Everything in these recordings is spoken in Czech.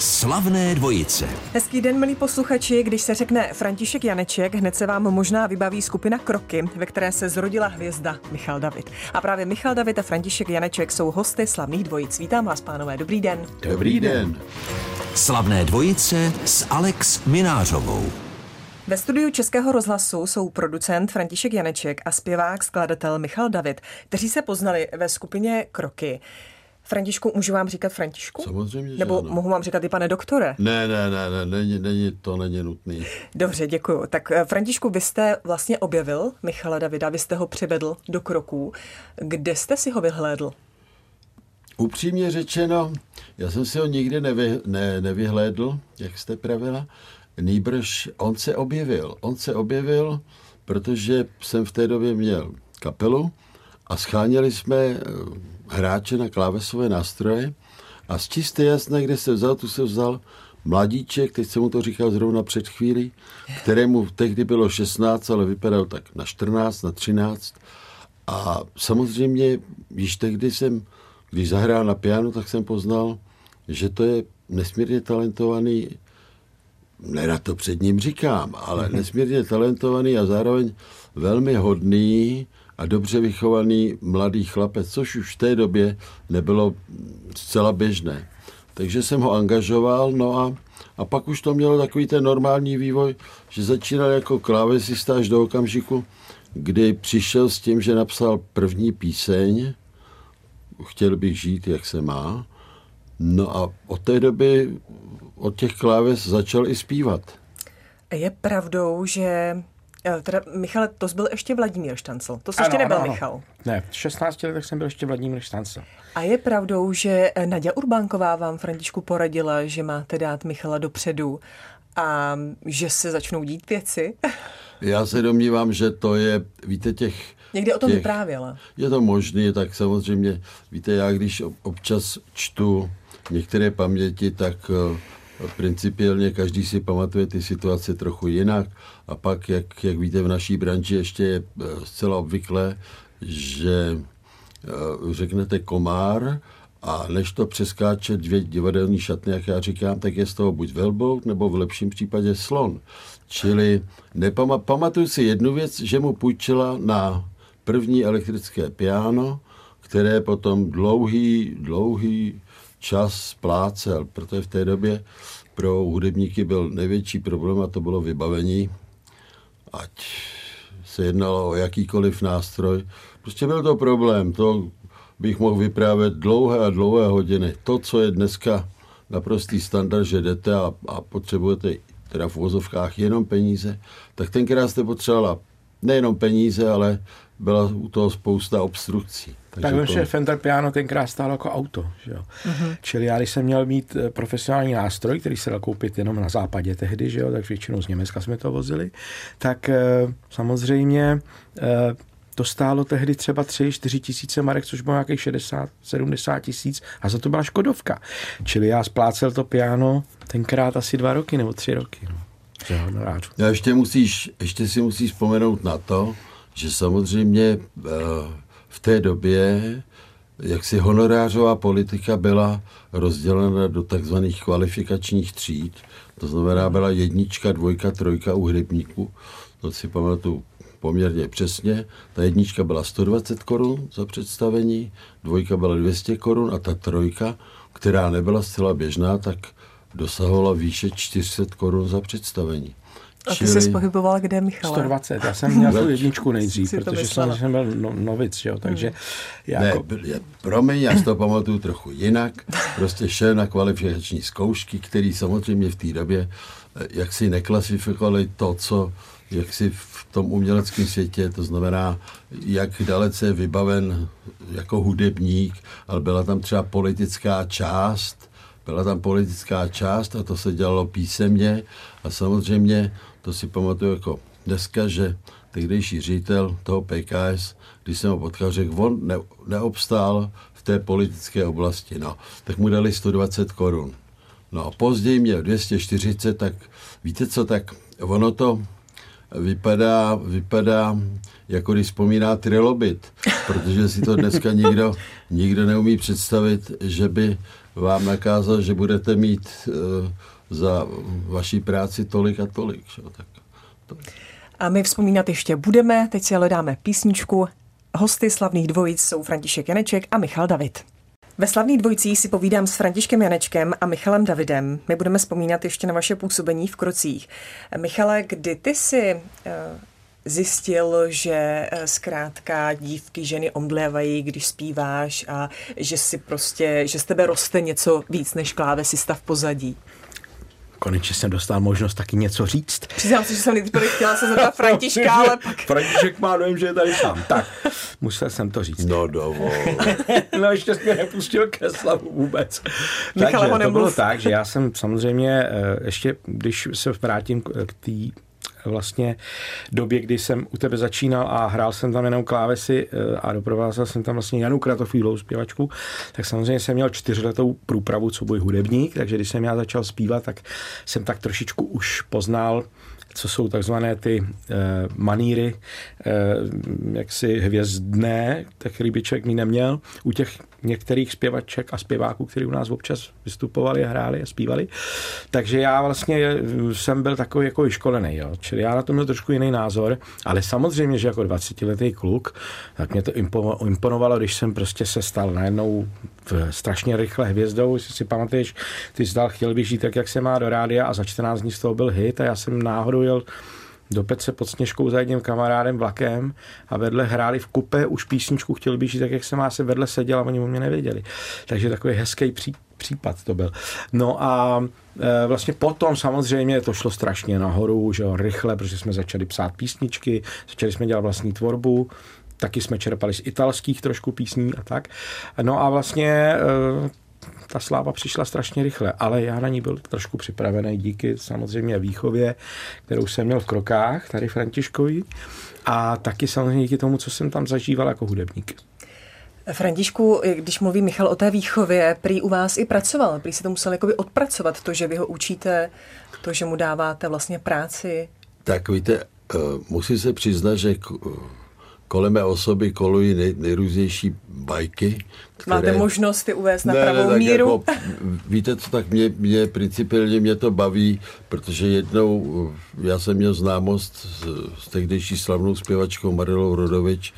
Slavné dvojice. Hezký den, milí posluchači. Když se řekne František Janeček, hned se vám možná vybaví skupina Kroky, ve které se zrodila hvězda Michal David. A právě Michal David a František Janeček jsou hosty slavných dvojic. Vítám vás, pánové. Dobrý den. Dobrý den. Slavné dvojice s Alex Minářovou. Ve studiu Českého rozhlasu jsou producent František Janeček a zpěvák, skladatel Michal David, kteří se poznali ve skupině Kroky. Františku, můžu vám říkat Františku? Samozřejmě, že Nebo ano. mohu vám říkat i pane doktore? Ne, ne, ne, ne, není, není, to není nutný. Dobře, děkuju. Tak eh, Františku, vy jste vlastně objevil Michala Davida, vy jste ho přivedl do kroků. Kde jste si ho vyhlédl? Upřímně řečeno, já jsem si ho nikdy nevy, ne, nevyhlédl, jak jste pravila. Nýbrž on se objevil. On se objevil, protože jsem v té době měl kapelu a scháněli jsme eh, hráče na klávesové nástroje a z čisté jasné, kde se vzal, tu se vzal mladíček, teď jsem mu to říkal zrovna před chvílí, kterému tehdy bylo 16, ale vypadal tak na 14, na 13. A samozřejmě, již tehdy jsem, když zahrál na piano, tak jsem poznal, že to je nesmírně talentovaný, nerad to před ním říkám, ale nesmírně talentovaný a zároveň velmi hodný a dobře vychovaný mladý chlapec, což už v té době nebylo zcela běžné. Takže jsem ho angažoval, no a, a pak už to mělo takový ten normální vývoj, že začínal jako klávesista až do okamžiku, kdy přišel s tím, že napsal první píseň, chtěl bych žít, jak se má, no a od té doby od těch kláves začal i zpívat. Je pravdou, že Teda, Michale, to byl ještě Vladimír Štancel. To jsi ještě nebyl Michal. Ne, v 16 letech jsem byl ještě Vladimír Štancel. A je pravdou, že eh, Nadia Urbánková vám, Františku, poradila, že máte dát Michala dopředu a že se začnou dít věci? Já se domnívám, že to je, víte, těch... Někdy o tom těch, vyprávěla. Je to možné, tak samozřejmě, víte, já když občas čtu některé paměti, tak uh, principiálně každý si pamatuje ty situace trochu jinak a pak, jak, jak víte, v naší branži ještě je zcela obvyklé, že uh, řeknete komár a než to přeskáče dvě divadelní šatny, jak já říkám, tak je z toho buď velbout, nebo v lepším případě slon. Čili nepama- pamatuju si jednu věc, že mu půjčila na první elektrické piano, které potom dlouhý, dlouhý čas splácel, protože v té době pro hudebníky byl největší problém a to bylo vybavení, ať se jednalo o jakýkoliv nástroj. Prostě byl to problém, to bych mohl vyprávět dlouhé a dlouhé hodiny. To, co je dneska naprostý standard, že jdete a, a potřebujete teda v vozovkách jenom peníze, tak tenkrát jste potřebovala nejenom peníze, ale byla u toho spousta obstrukcí. Takže tak to... že Fender Piano tenkrát stálo jako auto. Že jo? Uh-huh. Čili já, když jsem měl mít profesionální nástroj, který se dal koupit jenom na západě tehdy, že jo, tak většinou z Německa jsme to vozili, tak e, samozřejmě e, to stálo tehdy třeba 3-4 tisíce marek, což bylo nějakých 60-70 tisíc a za to byla Škodovka. Čili já splácel to piano tenkrát asi dva roky nebo tři roky. No. Já ještě, musíš, ještě si musíš vzpomenout na to, že samozřejmě v té době jak si honorářová politika byla rozdělena do takzvaných kvalifikačních tříd, to znamená byla jednička, dvojka, trojka u hudebníků, to si pamatuju poměrně přesně. Ta jednička byla 120 korun za představení, dvojka byla 200 korun a ta trojka, která nebyla zcela běžná, tak dosahovala výše 400 korun za představení. A ty jsi pohyboval kde, Michale? 120, já jsem měl tu jedničku nejdřív, protože jsem, jsem byl no, novic, jo, takže... Hmm. Jako... Ne, je, promiň, já si to pamatuju trochu jinak, prostě šel na kvalifikační zkoušky, který samozřejmě v té době jak si neklasifikovali to, co jak si v tom uměleckém světě, to znamená, jak dalece je vybaven jako hudebník, ale byla tam třeba politická část, byla tam politická část a to se dělalo písemně. A samozřejmě, to si pamatuju jako dneska, že tehdejší ředitel toho PKS, když jsem ho potkal, řekl, on ne, neobstál v té politické oblasti, no, tak mu dali 120 korun. No a později měl 240, tak víte co, tak ono to, vypadá, vypadá jako když vzpomíná trilobit, protože si to dneska nikdo, nikdo neumí představit, že by vám nakázal, že budete mít uh, za vaší práci tolik a tolik. Že? Tak to... A my vzpomínat ještě budeme, teď si ale dáme písničku. Hosty slavných dvojic jsou František Janeček a Michal David. Ve slavných dvojicích si povídám s Františkem Janečkem a Michalem Davidem. My budeme vzpomínat ještě na vaše působení v Krocích. Michale, kdy ty si uh, zjistil, že eh, zkrátka dívky, ženy omdlévají, když zpíváš a že si prostě, že z tebe roste něco víc než klávesista v pozadí. Konečně jsem dostal možnost taky něco říct. Přiznám se, že jsem nejprve chtěla se zeptat Františka, ale pak... František má dojem, že je tady sám. Tak, musel jsem to říct. No dovol. no ještě jsi mě nepustil ke slavu vůbec. Michale, Takže to bylo tak, že já jsem samozřejmě, eh, ještě když se vrátím k té vlastně době, kdy jsem u tebe začínal a hrál jsem tam jenom klávesy eh, a doprovázel jsem tam vlastně Janu Kratofílovou zpěvačku, tak samozřejmě jsem měl čtyřletou průpravu, co boj hudebník, takže když jsem já začal zpívat, tak jsem tak trošičku už poznal co jsou takzvané ty e, maníry e, jaksi hvězdné, tak který by člověk mi neměl. U těch některých zpěvaček a zpěváků, kteří u nás občas vystupovali a hráli a zpívali. Takže já vlastně jsem byl takový jako vyškolený, jo. čili já na to měl trošku jiný názor, ale samozřejmě, že jako 20-letý kluk, tak mě to imponovalo, když jsem prostě se stal najednou strašně rychle hvězdou, jestli si pamatuješ, ty jsi dal, chtěl bych žít tak, jak se má do rádia a za 14 dní z toho byl hit a já jsem náhodou jel do Pece pod Sněžkou za jedním kamarádem vlakem a vedle hráli v kupe už písničku Chtěl bych žít tak, jak se má, se vedle seděl a oni o mě nevěděli. Takže takový hezký pří, případ to byl. No a e, vlastně potom samozřejmě to šlo strašně nahoru, že jo, rychle, protože jsme začali psát písničky, začali jsme dělat vlastní tvorbu, taky jsme čerpali z italských trošku písní a tak. No a vlastně e, ta sláva přišla strašně rychle, ale já na ní byl trošku připravený díky samozřejmě výchově, kterou jsem měl v krokách, tady Františkovi, a taky samozřejmě díky tomu, co jsem tam zažíval jako hudebník. Františku, když mluví Michal o té výchově, prý u vás i pracoval, prý si to musel jakoby odpracovat, to, že vy ho učíte, to, že mu dáváte vlastně práci. Tak víte, eh, musím se přiznat, že kolem mé osoby kolují nej, nejrůznější bajky. Které... Máte možnost ty uvést na ne, pravou ne, míru? Jako, víte co, tak mě, mě principiálně mě to baví, protože jednou já jsem měl známost s, s tehdejší slavnou zpěvačkou Marilou Rodovič,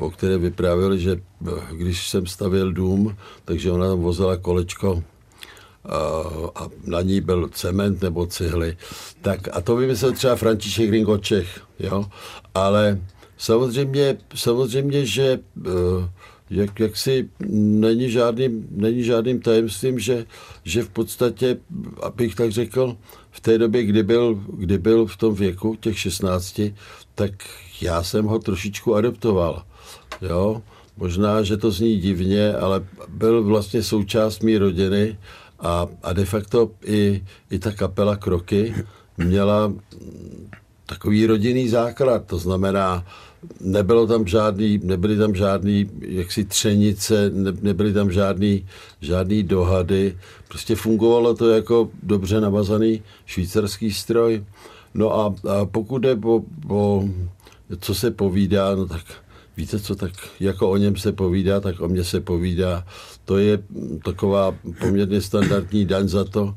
o které vyprávěli, že když jsem stavěl dům, takže ona tam vozila kolečko a, a na ní byl cement nebo cihly. Tak a to vymyslel třeba František Ringo Čech, jo, ale Samozřejmě, samozřejmě že eh, jak, jak si není žádným, není žádným tajemstvím, že, že v podstatě, abych tak řekl, v té době, kdy byl, kdy byl v tom věku, těch 16, tak já jsem ho trošičku adoptoval. Jo? Možná, že to zní divně, ale byl vlastně součást mý rodiny a, a de facto i, i ta kapela Kroky měla takový rodinný základ, to znamená, nebylo tam žádný, nebyly tam žádný jaksi třenice, ne, nebyly tam žádný, žádný dohady, prostě fungovalo to jako dobře navazaný švýcarský stroj. No a, a pokud je po, po, co se povídá, no tak víte co, tak jako o něm se povídá, tak o mně se povídá. To je taková poměrně standardní daň za to,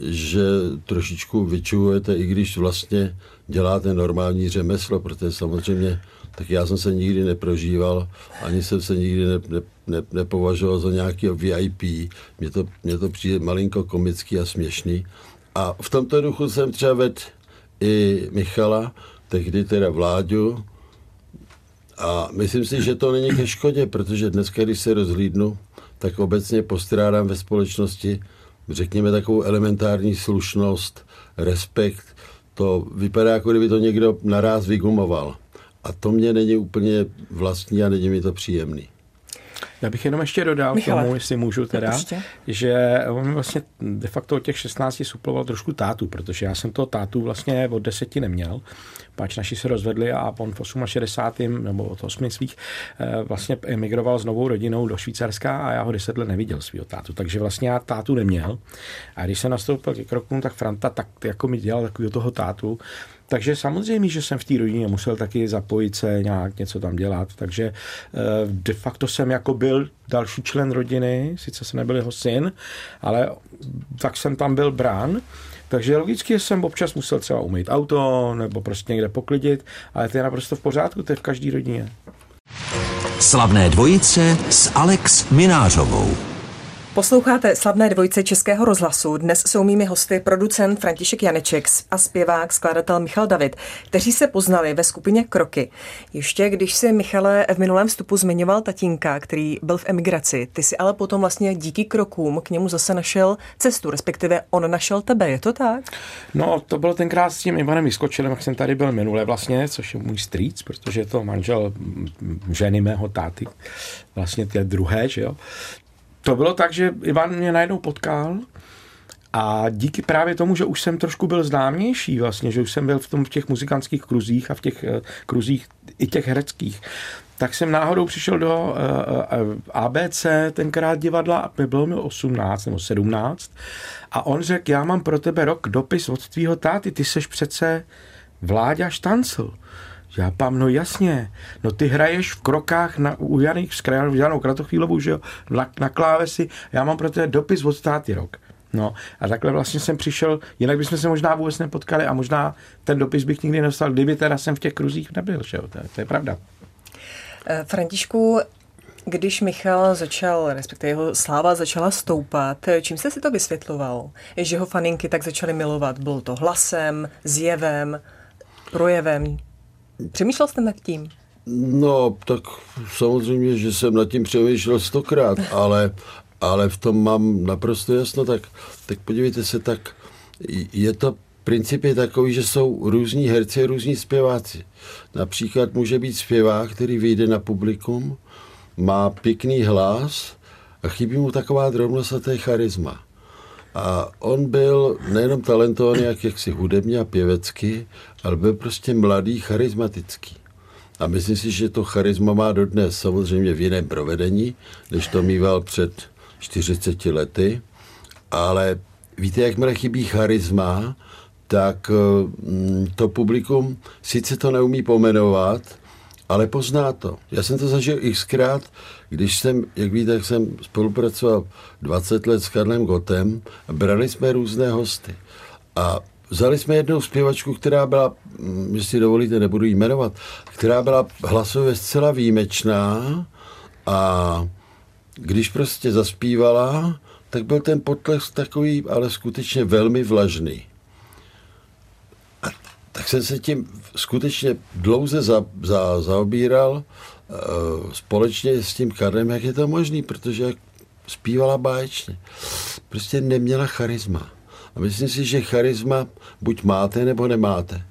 že trošičku vyčuvujete, i když vlastně děláte normální řemeslo, protože samozřejmě tak já jsem se nikdy neprožíval, ani jsem se nikdy ne, ne, ne, nepovažoval za nějaký VIP. Mně to, mně to přijde malinko komický a směšný. A v tomto duchu jsem třeba vedl i Michala, tehdy teda Vláďu, a myslím si, že to není ke škodě, protože dneska, když se rozhlídnu, tak obecně postrádám ve společnosti, řekněme, takovou elementární slušnost, respekt. To vypadá, jako kdyby to někdo naraz vygumoval. A to mě není úplně vlastní a není mi to příjemný. Já bych jenom ještě dodal Michale. tomu, jestli můžu teda, Ještě. že on vlastně de facto od těch 16 suploval trošku tátu, protože já jsem toho tátu vlastně od deseti neměl, páč naši se rozvedli a on v 68. nebo od 8 svých eh, vlastně emigroval s novou rodinou do Švýcarska a já ho deset let neviděl svého tátu, takže vlastně já tátu neměl. A když se nastoupil ke krokům, tak Franta tak jako mi dělal takový toho tátu, Takže samozřejmě, že jsem v té rodině musel taky zapojit se, nějak něco tam dělat. Takže eh, de facto jsem jako byl další člen rodiny, sice jsem nebyl jeho syn, ale tak jsem tam byl brán. Takže logicky jsem občas musel třeba umýt auto nebo prostě někde poklidit, ale to je naprosto v pořádku, to je v každé rodině. Slavné dvojice s Alex Minářovou. Posloucháte slavné dvojce Českého rozhlasu. Dnes jsou mými hosty producent František Janeček a zpěvák, skladatel Michal David, kteří se poznali ve skupině Kroky. Ještě když si Michale v minulém vstupu zmiňoval tatínka, který byl v emigraci, ty si ale potom vlastně díky krokům k němu zase našel cestu, respektive on našel tebe, je to tak? No, to bylo tenkrát s tím Ivanem Vyskočilem, jak jsem tady byl minule vlastně, což je můj strýc, protože je to manžel ženy mého táty, vlastně té druhé, že jo to bylo tak, že Ivan mě najednou potkal a díky právě tomu, že už jsem trošku byl známější vlastně, že už jsem byl v, tom, v těch muzikantských kruzích a v těch uh, kruzích i těch hereckých, tak jsem náhodou přišel do uh, uh, ABC, tenkrát divadla, bylo mi 18 nebo 17 a on řekl, já mám pro tebe rok dopis od tvýho táty, ty seš přece Vláďa Štancl. Já pám, no jasně, no ty hraješ v krokách na, u Janých s Janou Kratochvílovou, že jo, na, na klávesi, já mám pro tebe dopis od státy rok. No a takhle vlastně jsem přišel, jinak bychom se možná vůbec nepotkali a možná ten dopis bych nikdy nedostal, kdyby teda jsem v těch kruzích nebyl, že jo, to, to je pravda. Eh, Františku, když Michal začal, respektive jeho sláva začala stoupat, čím se si to vysvětloval? Že ho faninky tak začaly milovat? Bylo to hlasem, zjevem, projevem? Přemýšlel jste nad tím? No, tak samozřejmě, že jsem nad tím přemýšlel stokrát, ale, ale v tom mám naprosto jasno, tak, tak podívejte se, tak je to princip je takový, že jsou různí herci a různí zpěváci. Například může být zpěvák, který vyjde na publikum, má pěkný hlas a chybí mu taková drobnost a to je charisma. A on byl nejenom talentovaný jak jaksi hudebně a pěvecky, ale byl prostě mladý, charismatický. A myslím si, že to charisma má dodnes samozřejmě v jiném provedení, než to mýval před 40 lety. Ale víte, jakmile chybí charisma, tak mm, to publikum sice to neumí pomenovat, ale pozná to. Já jsem to zažil xkrát, když jsem, jak víte, tak jsem spolupracoval 20 let s Karlem Gotem a brali jsme různé hosty. A vzali jsme jednou zpěvačku, která byla, mm, jestli dovolíte, nebudu jí jmenovat, která byla hlasově zcela výjimečná a když prostě zaspívala, tak byl ten potlesk takový, ale skutečně velmi vlažný tak jsem se tím skutečně dlouze za, za, zaobíral společně s tím Karlem, jak je to možný, protože zpívala báječně. Prostě neměla charisma. A myslím si, že charisma buď máte, nebo nemáte.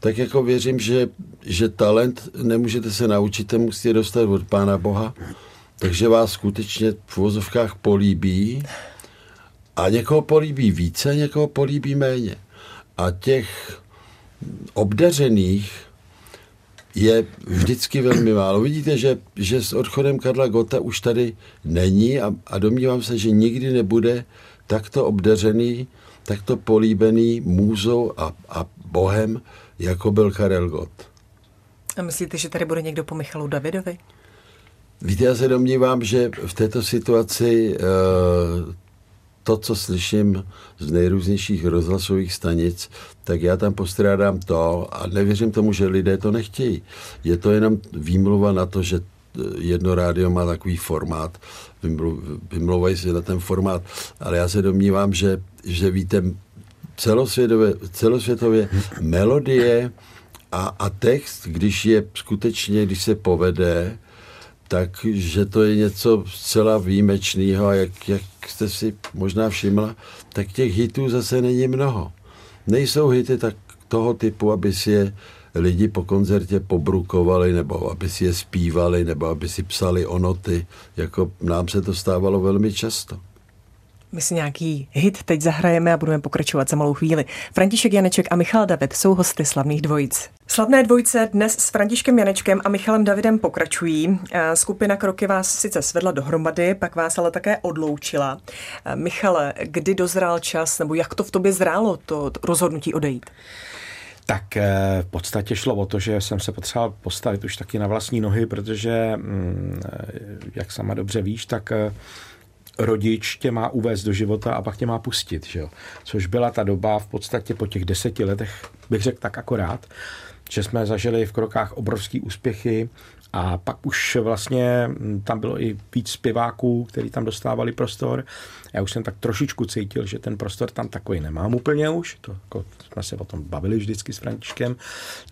Tak jako věřím, že, že talent nemůžete se naučit, ten musíte dostat od Pána Boha, takže vás skutečně v vozovkách políbí a někoho políbí více, někoho políbí méně. A těch obdařených je vždycky velmi málo. Vidíte, že, že s odchodem Karla Gota už tady není a, a domnívám se, že nikdy nebude takto obdařený, takto políbený můzou a, a bohem, jako byl Karel Gott. A myslíte, že tady bude někdo po Michalu Davidovi? Víte, já se domnívám, že v této situaci uh, to, co slyším z nejrůznějších rozhlasových stanic, tak já tam postrádám to a nevěřím tomu, že lidé to nechtějí. Je to jenom výmluva na to, že jedno rádio má takový formát, vymlouvají si na ten formát, ale já se domnívám, že, že víte, celosvětově, celosvětově melodie a, a text, když je skutečně, když se povede, takže to je něco zcela výjimečného a jak, jak jste si možná všimla, tak těch hitů zase není mnoho. Nejsou hity tak toho typu, aby si je lidi po koncertě pobrukovali, nebo aby si je zpívali, nebo aby si psali onoty, jako nám se to stávalo velmi často. My si nějaký hit teď zahrajeme a budeme pokračovat za malou chvíli. František Janeček a Michal David jsou hosty slavných dvojic. Slavné dvojice dnes s Františkem Janečkem a Michalem Davidem pokračují. Eh, skupina Kroky vás sice svedla dohromady, pak vás ale také odloučila. Eh, Michale, kdy dozrál čas, nebo jak to v tobě zrálo, to rozhodnutí odejít? Tak eh, v podstatě šlo o to, že jsem se potřeboval postavit už taky na vlastní nohy, protože, mm, jak sama dobře víš, tak rodič tě má uvést do života a pak tě má pustit, že jo? což byla ta doba v podstatě po těch deseti letech, bych řekl tak akorát, že jsme zažili v krokách obrovský úspěchy a pak už vlastně mm, tam bylo i víc zpěváků, kteří tam dostávali prostor. Já už jsem tak trošičku cítil, že ten prostor tam takový nemám úplně už. To, jako, jsme se o tom bavili vždycky s Františkem.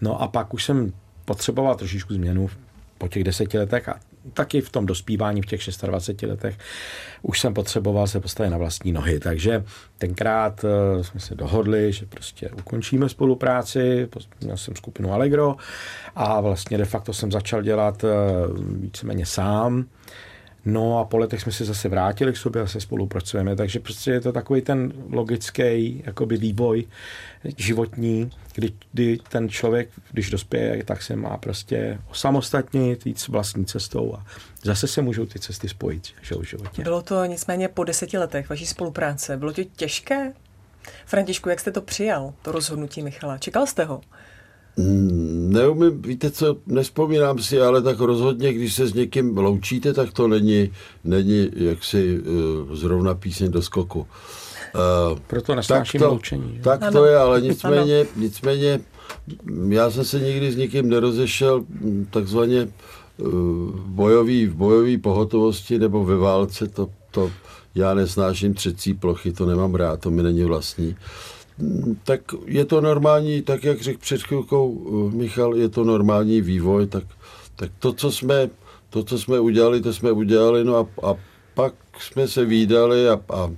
No a pak už jsem potřeboval trošičku změnu po těch deseti letech a taky v tom dospívání v těch 26 letech už jsem potřeboval se postavit na vlastní nohy. Takže tenkrát uh, jsme se dohodli, že prostě ukončíme spolupráci, měl jsem skupinu Allegro a vlastně de facto jsem začal dělat uh, víceméně sám. No a po letech jsme se zase vrátili k sobě a se spolupracujeme, takže prostě je to takový ten logický jakoby vývoj životní, kdy, kdy ten člověk, když dospěje, tak se má prostě osamostatnit, jít s vlastní cestou a zase se můžou ty cesty spojit že, v životě. Bylo to nicméně po deseti letech vaší spolupráce. Bylo to těžké? Františku, jak jste to přijal, to rozhodnutí Michala? Čekal jste ho? Neumím, víte co, nespomínám si, ale tak rozhodně, když se s někým loučíte, tak to není, není jaksi uh, zrovna píseň do skoku. Uh, Proto nesnáším tak to, loučení. Že? Tak ano. to je, ale nicméně, ano. nicméně já jsem se nikdy s nikým nerozešel mm, takzvaně uh, bojový, v bojové pohotovosti nebo ve válce, to, to já nesnáším třecí plochy, to nemám rád, to mi není vlastní. Uh, tak je to normální, tak jak řekl před chvilkou eh, Michal, je to normální vývoj, tak, tak to, co jsme, to, co jsme udělali, to jsme udělali, no a, a pak jsme se výdali a, a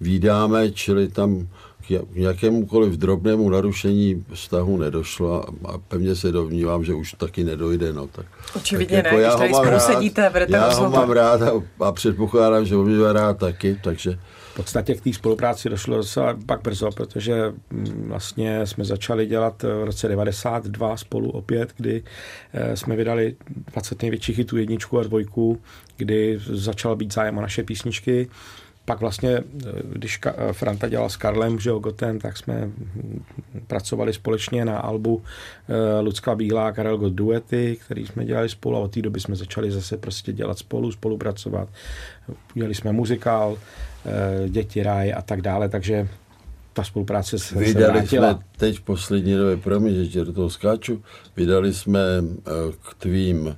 výdáme, čili tam k jakémukoliv drobnému narušení vztahu nedošlo a, a pevně se dovnívám, že už taky nedojde. No, tak, Očividně tak jako ne, já když tady rád, sedíte, Já ho mám rád a, a předpokládám, že ho rád taky, takže podstatě k té spolupráci došlo docela pak brzo, protože mm, vlastně jsme začali dělat v roce 92 spolu opět, kdy eh, jsme vydali 20 největších hitů jedničku a dvojku, kdy začal být zájem o naše písničky. Pak vlastně, eh, když eh, Franta dělal s Karlem, že Gotem, tak jsme hm, pracovali společně na albu Lucka Bílá a Karel Gott duety, který jsme dělali spolu a od té doby jsme začali zase prostě dělat spolu, spolupracovat. Udělali jsme muzikál, Eh, děti, ráje a tak dále, takže ta spolupráce se Vydali se jsme teď poslední době, promiň, že do toho skáču, vydali jsme eh, k tvým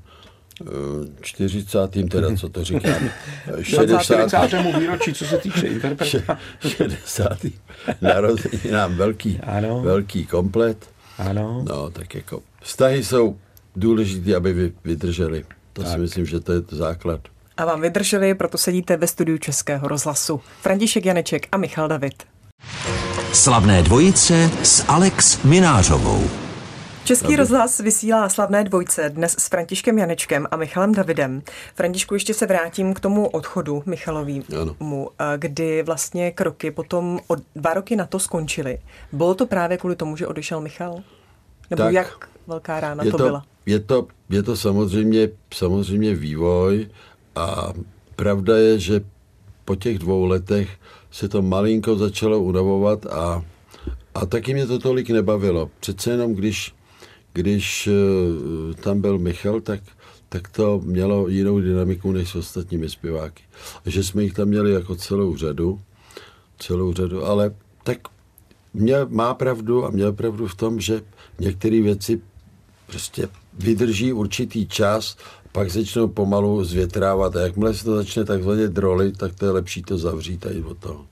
40. Eh, teda, co to říkám, 60. výročí, co se týče interpretace. 60. narozeninám velký, ano. velký komplet. Ano. No, tak jako vztahy jsou důležité, aby vydrželi. To tak. si myslím, že to je základ a vám vydrželi, proto sedíte ve studiu Českého rozhlasu. František Janeček a Michal David. Slavné dvojice s Alex Minářovou. Český rozhlas vysílá slavné dvojce dnes s Františkem Janečkem a Michalem Davidem. Františku, ještě se vrátím k tomu odchodu Michalovému, kdy vlastně kroky potom o dva roky na to skončily. Bylo to právě kvůli tomu, že odešel Michal? Nebo tak, jak velká rána to, to byla? Je to, je to samozřejmě, samozřejmě vývoj a pravda je, že po těch dvou letech se to malinko začalo unavovat a, a taky mě to tolik nebavilo. Přece jenom, když, když eh, tam byl Michal, tak, tak to mělo jinou dynamiku než s ostatními zpěváky. Že jsme jich tam měli jako celou řadu, celou řadu, ale tak mě má pravdu a měl pravdu v tom, že některé věci prostě vydrží určitý čas pak začnou pomalu zvětrávat a jakmile se to začne takzvaně drolit, tak to je lepší to zavřít a jít od toho.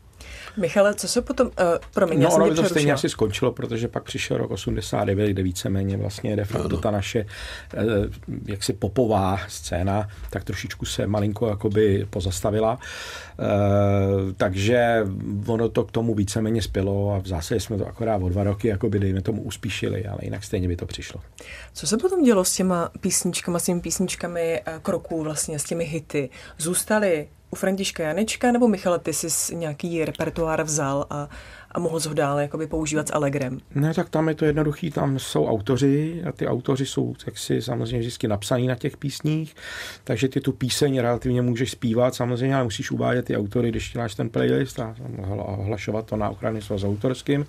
Michale, co se potom, uh, promiň, no, ono to stejně asi skončilo, protože pak přišel rok 89, kde víceméně vlastně de facto ano. ta naše uh, jaksi popová scéna tak trošičku se malinko jakoby pozastavila. Uh, takže ono to k tomu víceméně spělo a v zásadě jsme to akorát o dva roky jakoby dejme tomu uspíšili, ale jinak stejně by to přišlo. Co se potom dělo s těma písničkami, s těmi písničkami kroků, vlastně s těmi hity? Zůstaly u Františka Janečka nebo Michala, ty jsi nějaký repertoár vzal a, a mohl ho dále jakoby používat s Allegrem? Ne, tak tam je to jednoduchý, tam jsou autoři a ty autoři jsou si samozřejmě vždycky napsaný na těch písních, takže ty tu píseň relativně můžeš zpívat samozřejmě, ale musíš uvádět ty autory, když děláš ten playlist a hlašovat to na ochrany s autorským,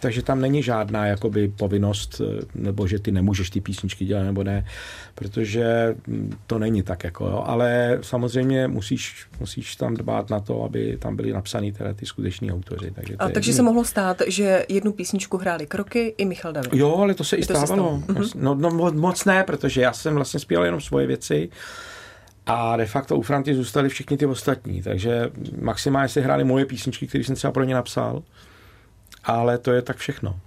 takže tam není žádná jakoby povinnost, eh, nebo že ty nemůžeš ty písničky dělat nebo ne, protože hm, to není tak jako, jo. ale samozřejmě musíš, musíš tam dbát na to, aby tam byly napsaný teda ty skuteční autoři. Takže, a takže se mohlo stát, že jednu písničku hráli Kroky i Michal David. Jo, ale to se i, stávalo. Se stalo. Mhm. no, no moc ne, protože já jsem vlastně zpíval jenom svoje věci a de facto u Franty zůstali všichni ty ostatní, takže maximálně si hráli moje písničky, které jsem třeba pro ně napsal, ale to je tak všechno.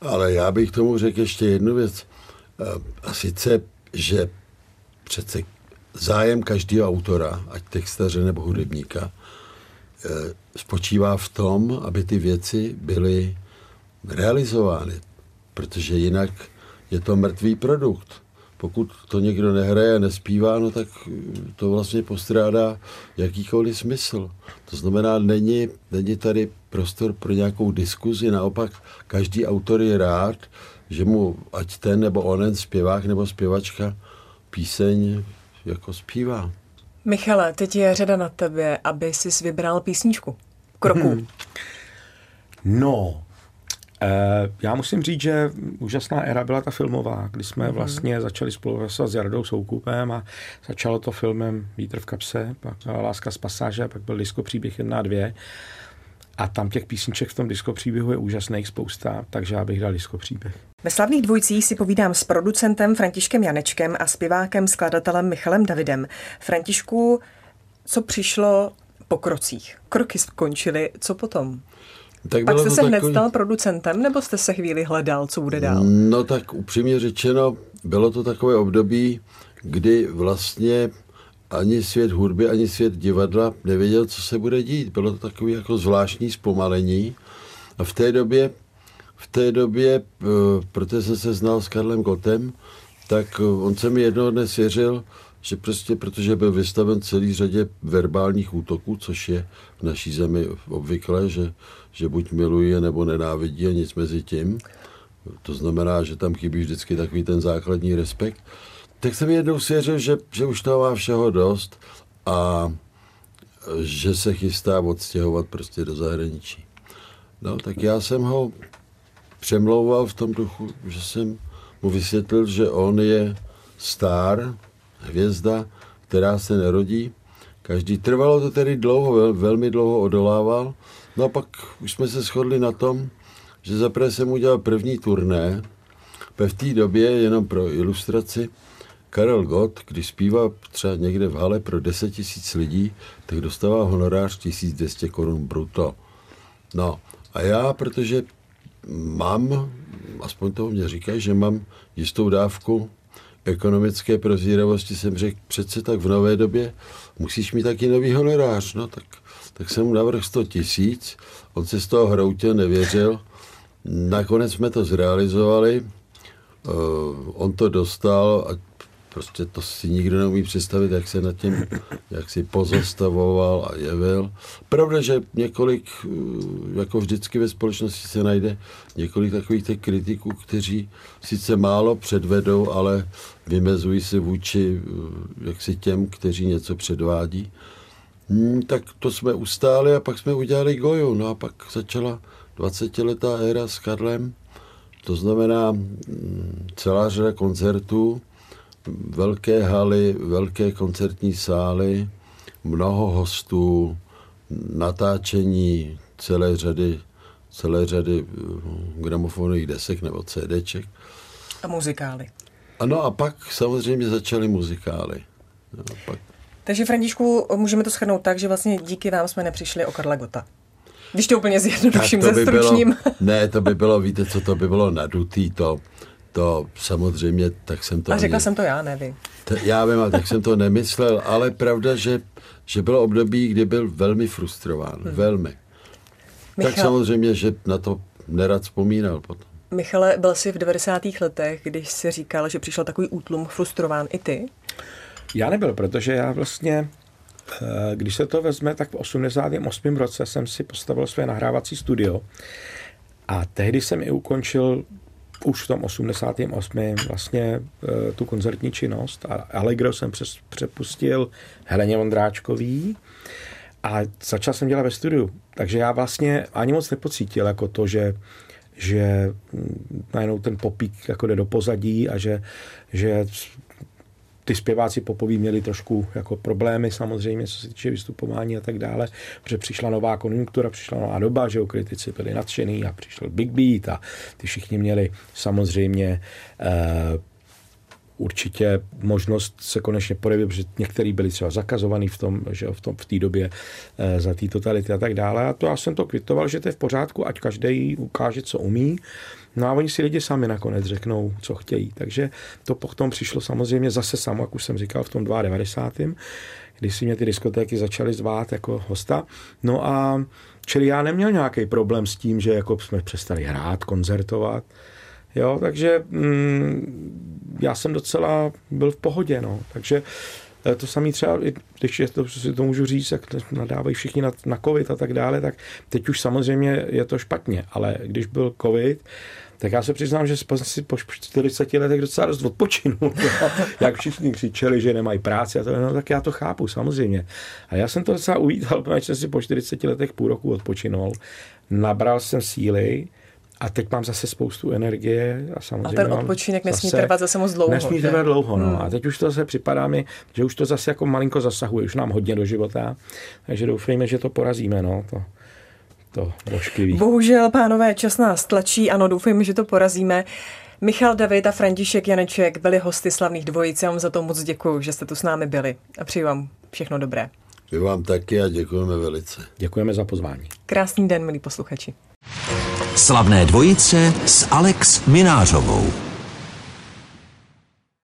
Ale já bych tomu řekl ještě jednu věc. A sice, že přece zájem každého autora, ať textaře nebo hudebníka, eh, spočívá v tom, aby ty věci byly realizovány, protože jinak je to mrtvý produkt. Pokud to někdo nehraje nespívá, no tak to vlastně postrádá jakýkoliv smysl. To znamená, není, není tady prostor pro nějakou diskuzi, naopak každý autor je rád, že mu ať ten nebo onen zpěvák nebo zpěvačka píseň jako zpívá. Michale, teď je řada na tebe, aby jsi vybral písničku. Kroku. Hmm. No, e, já musím říct, že úžasná éra byla ta filmová, kdy jsme hmm. vlastně začali spolupracovat s Jardou Soukupem a začalo to filmem Vítr v kapse, pak Láska z pasáže, pak byl disko příběh 1 a 2 a tam těch písniček v tom disko příběhu je úžasných spousta, takže já bych dal disko příběh. Ve slavných dvojcích si povídám s producentem Františkem Janečkem a zpěvákem, skladatelem Michalem Davidem. Františku, co přišlo po krocích? Kroky skončily, co potom? Tak Pak jste se takový... hned stal producentem, nebo jste se chvíli hledal, co bude dál? No tak upřímně řečeno, bylo to takové období, kdy vlastně ani svět hudby, ani svět divadla nevěděl, co se bude dít. Bylo to takové jako zvláštní zpomalení. A v té době, v té době, eh, protože jsem se znal s Karlem Gotem, tak eh, on se mi jednoho dne svěřil, že prostě, protože byl vystaven celý řadě verbálních útoků, což je v naší zemi obvykle, že, že buď miluje nebo nenávidí a nic mezi tím. To znamená, že tam chybí vždycky takový ten základní respekt tak jsem jednou svěřil, že, že už toho má všeho dost a že se chystá odstěhovat prostě do zahraničí. No, tak já jsem ho přemlouval v tom duchu, že jsem mu vysvětlil, že on je star, hvězda, která se nerodí. Každý trvalo to tedy dlouho, vel, velmi dlouho odolával. No a pak už jsme se shodli na tom, že zaprvé jsem udělal první turné. V té době, jenom pro ilustraci, Karel Gott, když zpívá třeba někde v hale pro 10 tisíc lidí, tak dostává honorář 1200 korun bruto. No a já, protože mám, aspoň toho mě říkají, že mám jistou dávku ekonomické prozíravosti, jsem řekl, přece tak v nové době musíš mít taky nový honorář. No tak, tak jsem mu navrhl 100 tisíc, on se z toho hroutil, nevěřil. Nakonec jsme to zrealizovali, uh, on to dostal a Prostě to si nikdo neumí představit, jak se nad tím, jak si pozastavoval a jevil. Pravda, že několik, eh, jako vždycky ve společnosti se najde několik takových těch kritiků, kteří sice málo předvedou, ale vymezují se vůči eh, jaksi těm, kteří něco předvádí. Hmm, tak to jsme ustáli a pak jsme udělali Goju. No a pak začala 20-letá éra s Karlem. To znamená hmm, celá řada koncertů, velké haly, velké koncertní sály, mnoho hostů, natáčení celé řady, celé řady eh, gramofonových desek nebo CDček. A muzikály. Ano a pak samozřejmě začaly muzikály. No, pak... Takže Františku, můžeme to shrnout tak, že vlastně díky vám jsme nepřišli o Karla Gota. Když to úplně zjednoduším, ze by Bylo, ne, to by bylo, víte co, to by bylo nadutý, to, to samozřejmě, tak jsem to... A řekla jsem to já, ne vy. T- já vím, a tak jsem to nemyslel, ale pravda, že, že bylo období, kdy byl velmi frustrován, hmm. velmi. Michal... Tak samozřejmě, že na to nerad vzpomínal potom. Michale, byl jsi v 90. letech, když jsi říkal, že přišel takový útlum, frustrován i ty? Já nebyl, protože já vlastně, eh, když se to vezme, tak v 88. roce jsem si postavil své nahrávací studio A tehdy jsem i ukončil už v tom 88. vlastně e, tu koncertní činnost a Allegro jsem přes, přepustil Heleně Vondráčkový a začal jsem dělat ve studiu. Takže já vlastně ani moc nepocítil jako to, že že najednou ten popík jako jde do pozadí a že, že ty zpěváci popoví měli trošku jako problémy samozřejmě, co se týče vystupování a tak dále, protože přišla nová konjunktura, přišla nová doba, že kritici byli nadšený a přišel Big Beat a ty všichni měli samozřejmě eh, určitě možnost se konečně projevit, protože některý byli třeba zakazovaný v tom, že v, tom, v té době e, za té totality a tak dále. A to já jsem to kvitoval, že to je v pořádku, ať každý ukáže, co umí. No a oni si lidi sami nakonec řeknou, co chtějí. Takže to potom přišlo samozřejmě zase samo, jak už jsem říkal, v tom 92. kdy si mě ty diskotéky začaly zvát jako hosta. No a čili já neměl nějaký problém s tím, že jako jsme přestali hrát, koncertovat. Jo, takže mm, já jsem docela byl v pohodě, no. Takže eh, to samé třeba, když je to, si to můžu říct, jak nadávají všichni na, na covid a tak dále, tak teď už samozřejmě je to špatně, ale když byl covid, tak já se přiznám, že si po 40 letech docela dost odpočinu. Jak všichni křičeli, že nemají práci, a to, no, tak já to chápu, samozřejmě. A já jsem to docela uvítal, protože jsem si po 40 letech půl roku odpočinul. Nabral jsem síly, a teď mám zase spoustu energie a samozřejmě. A ten odpočinek nesmí zase, trvat zase moc dlouho. Nesmí trvat dlouho, no. Hmm. A teď už to zase připadá mi, že už to zase jako malinko zasahuje, už nám hodně do života. Takže doufejme, že to porazíme, no. To, to božkivý. Bohužel, pánové, čas nás tlačí, ano, doufejme, že to porazíme. Michal David a František Janeček byli hosty slavných dvojic. Já vám za to moc děkuji, že jste tu s námi byli a přeji vám všechno dobré. My vám taky a děkujeme velice. Děkujeme za pozvání. Krásný den, milí posluchači. Slavné dvojice s Alex Minářovou.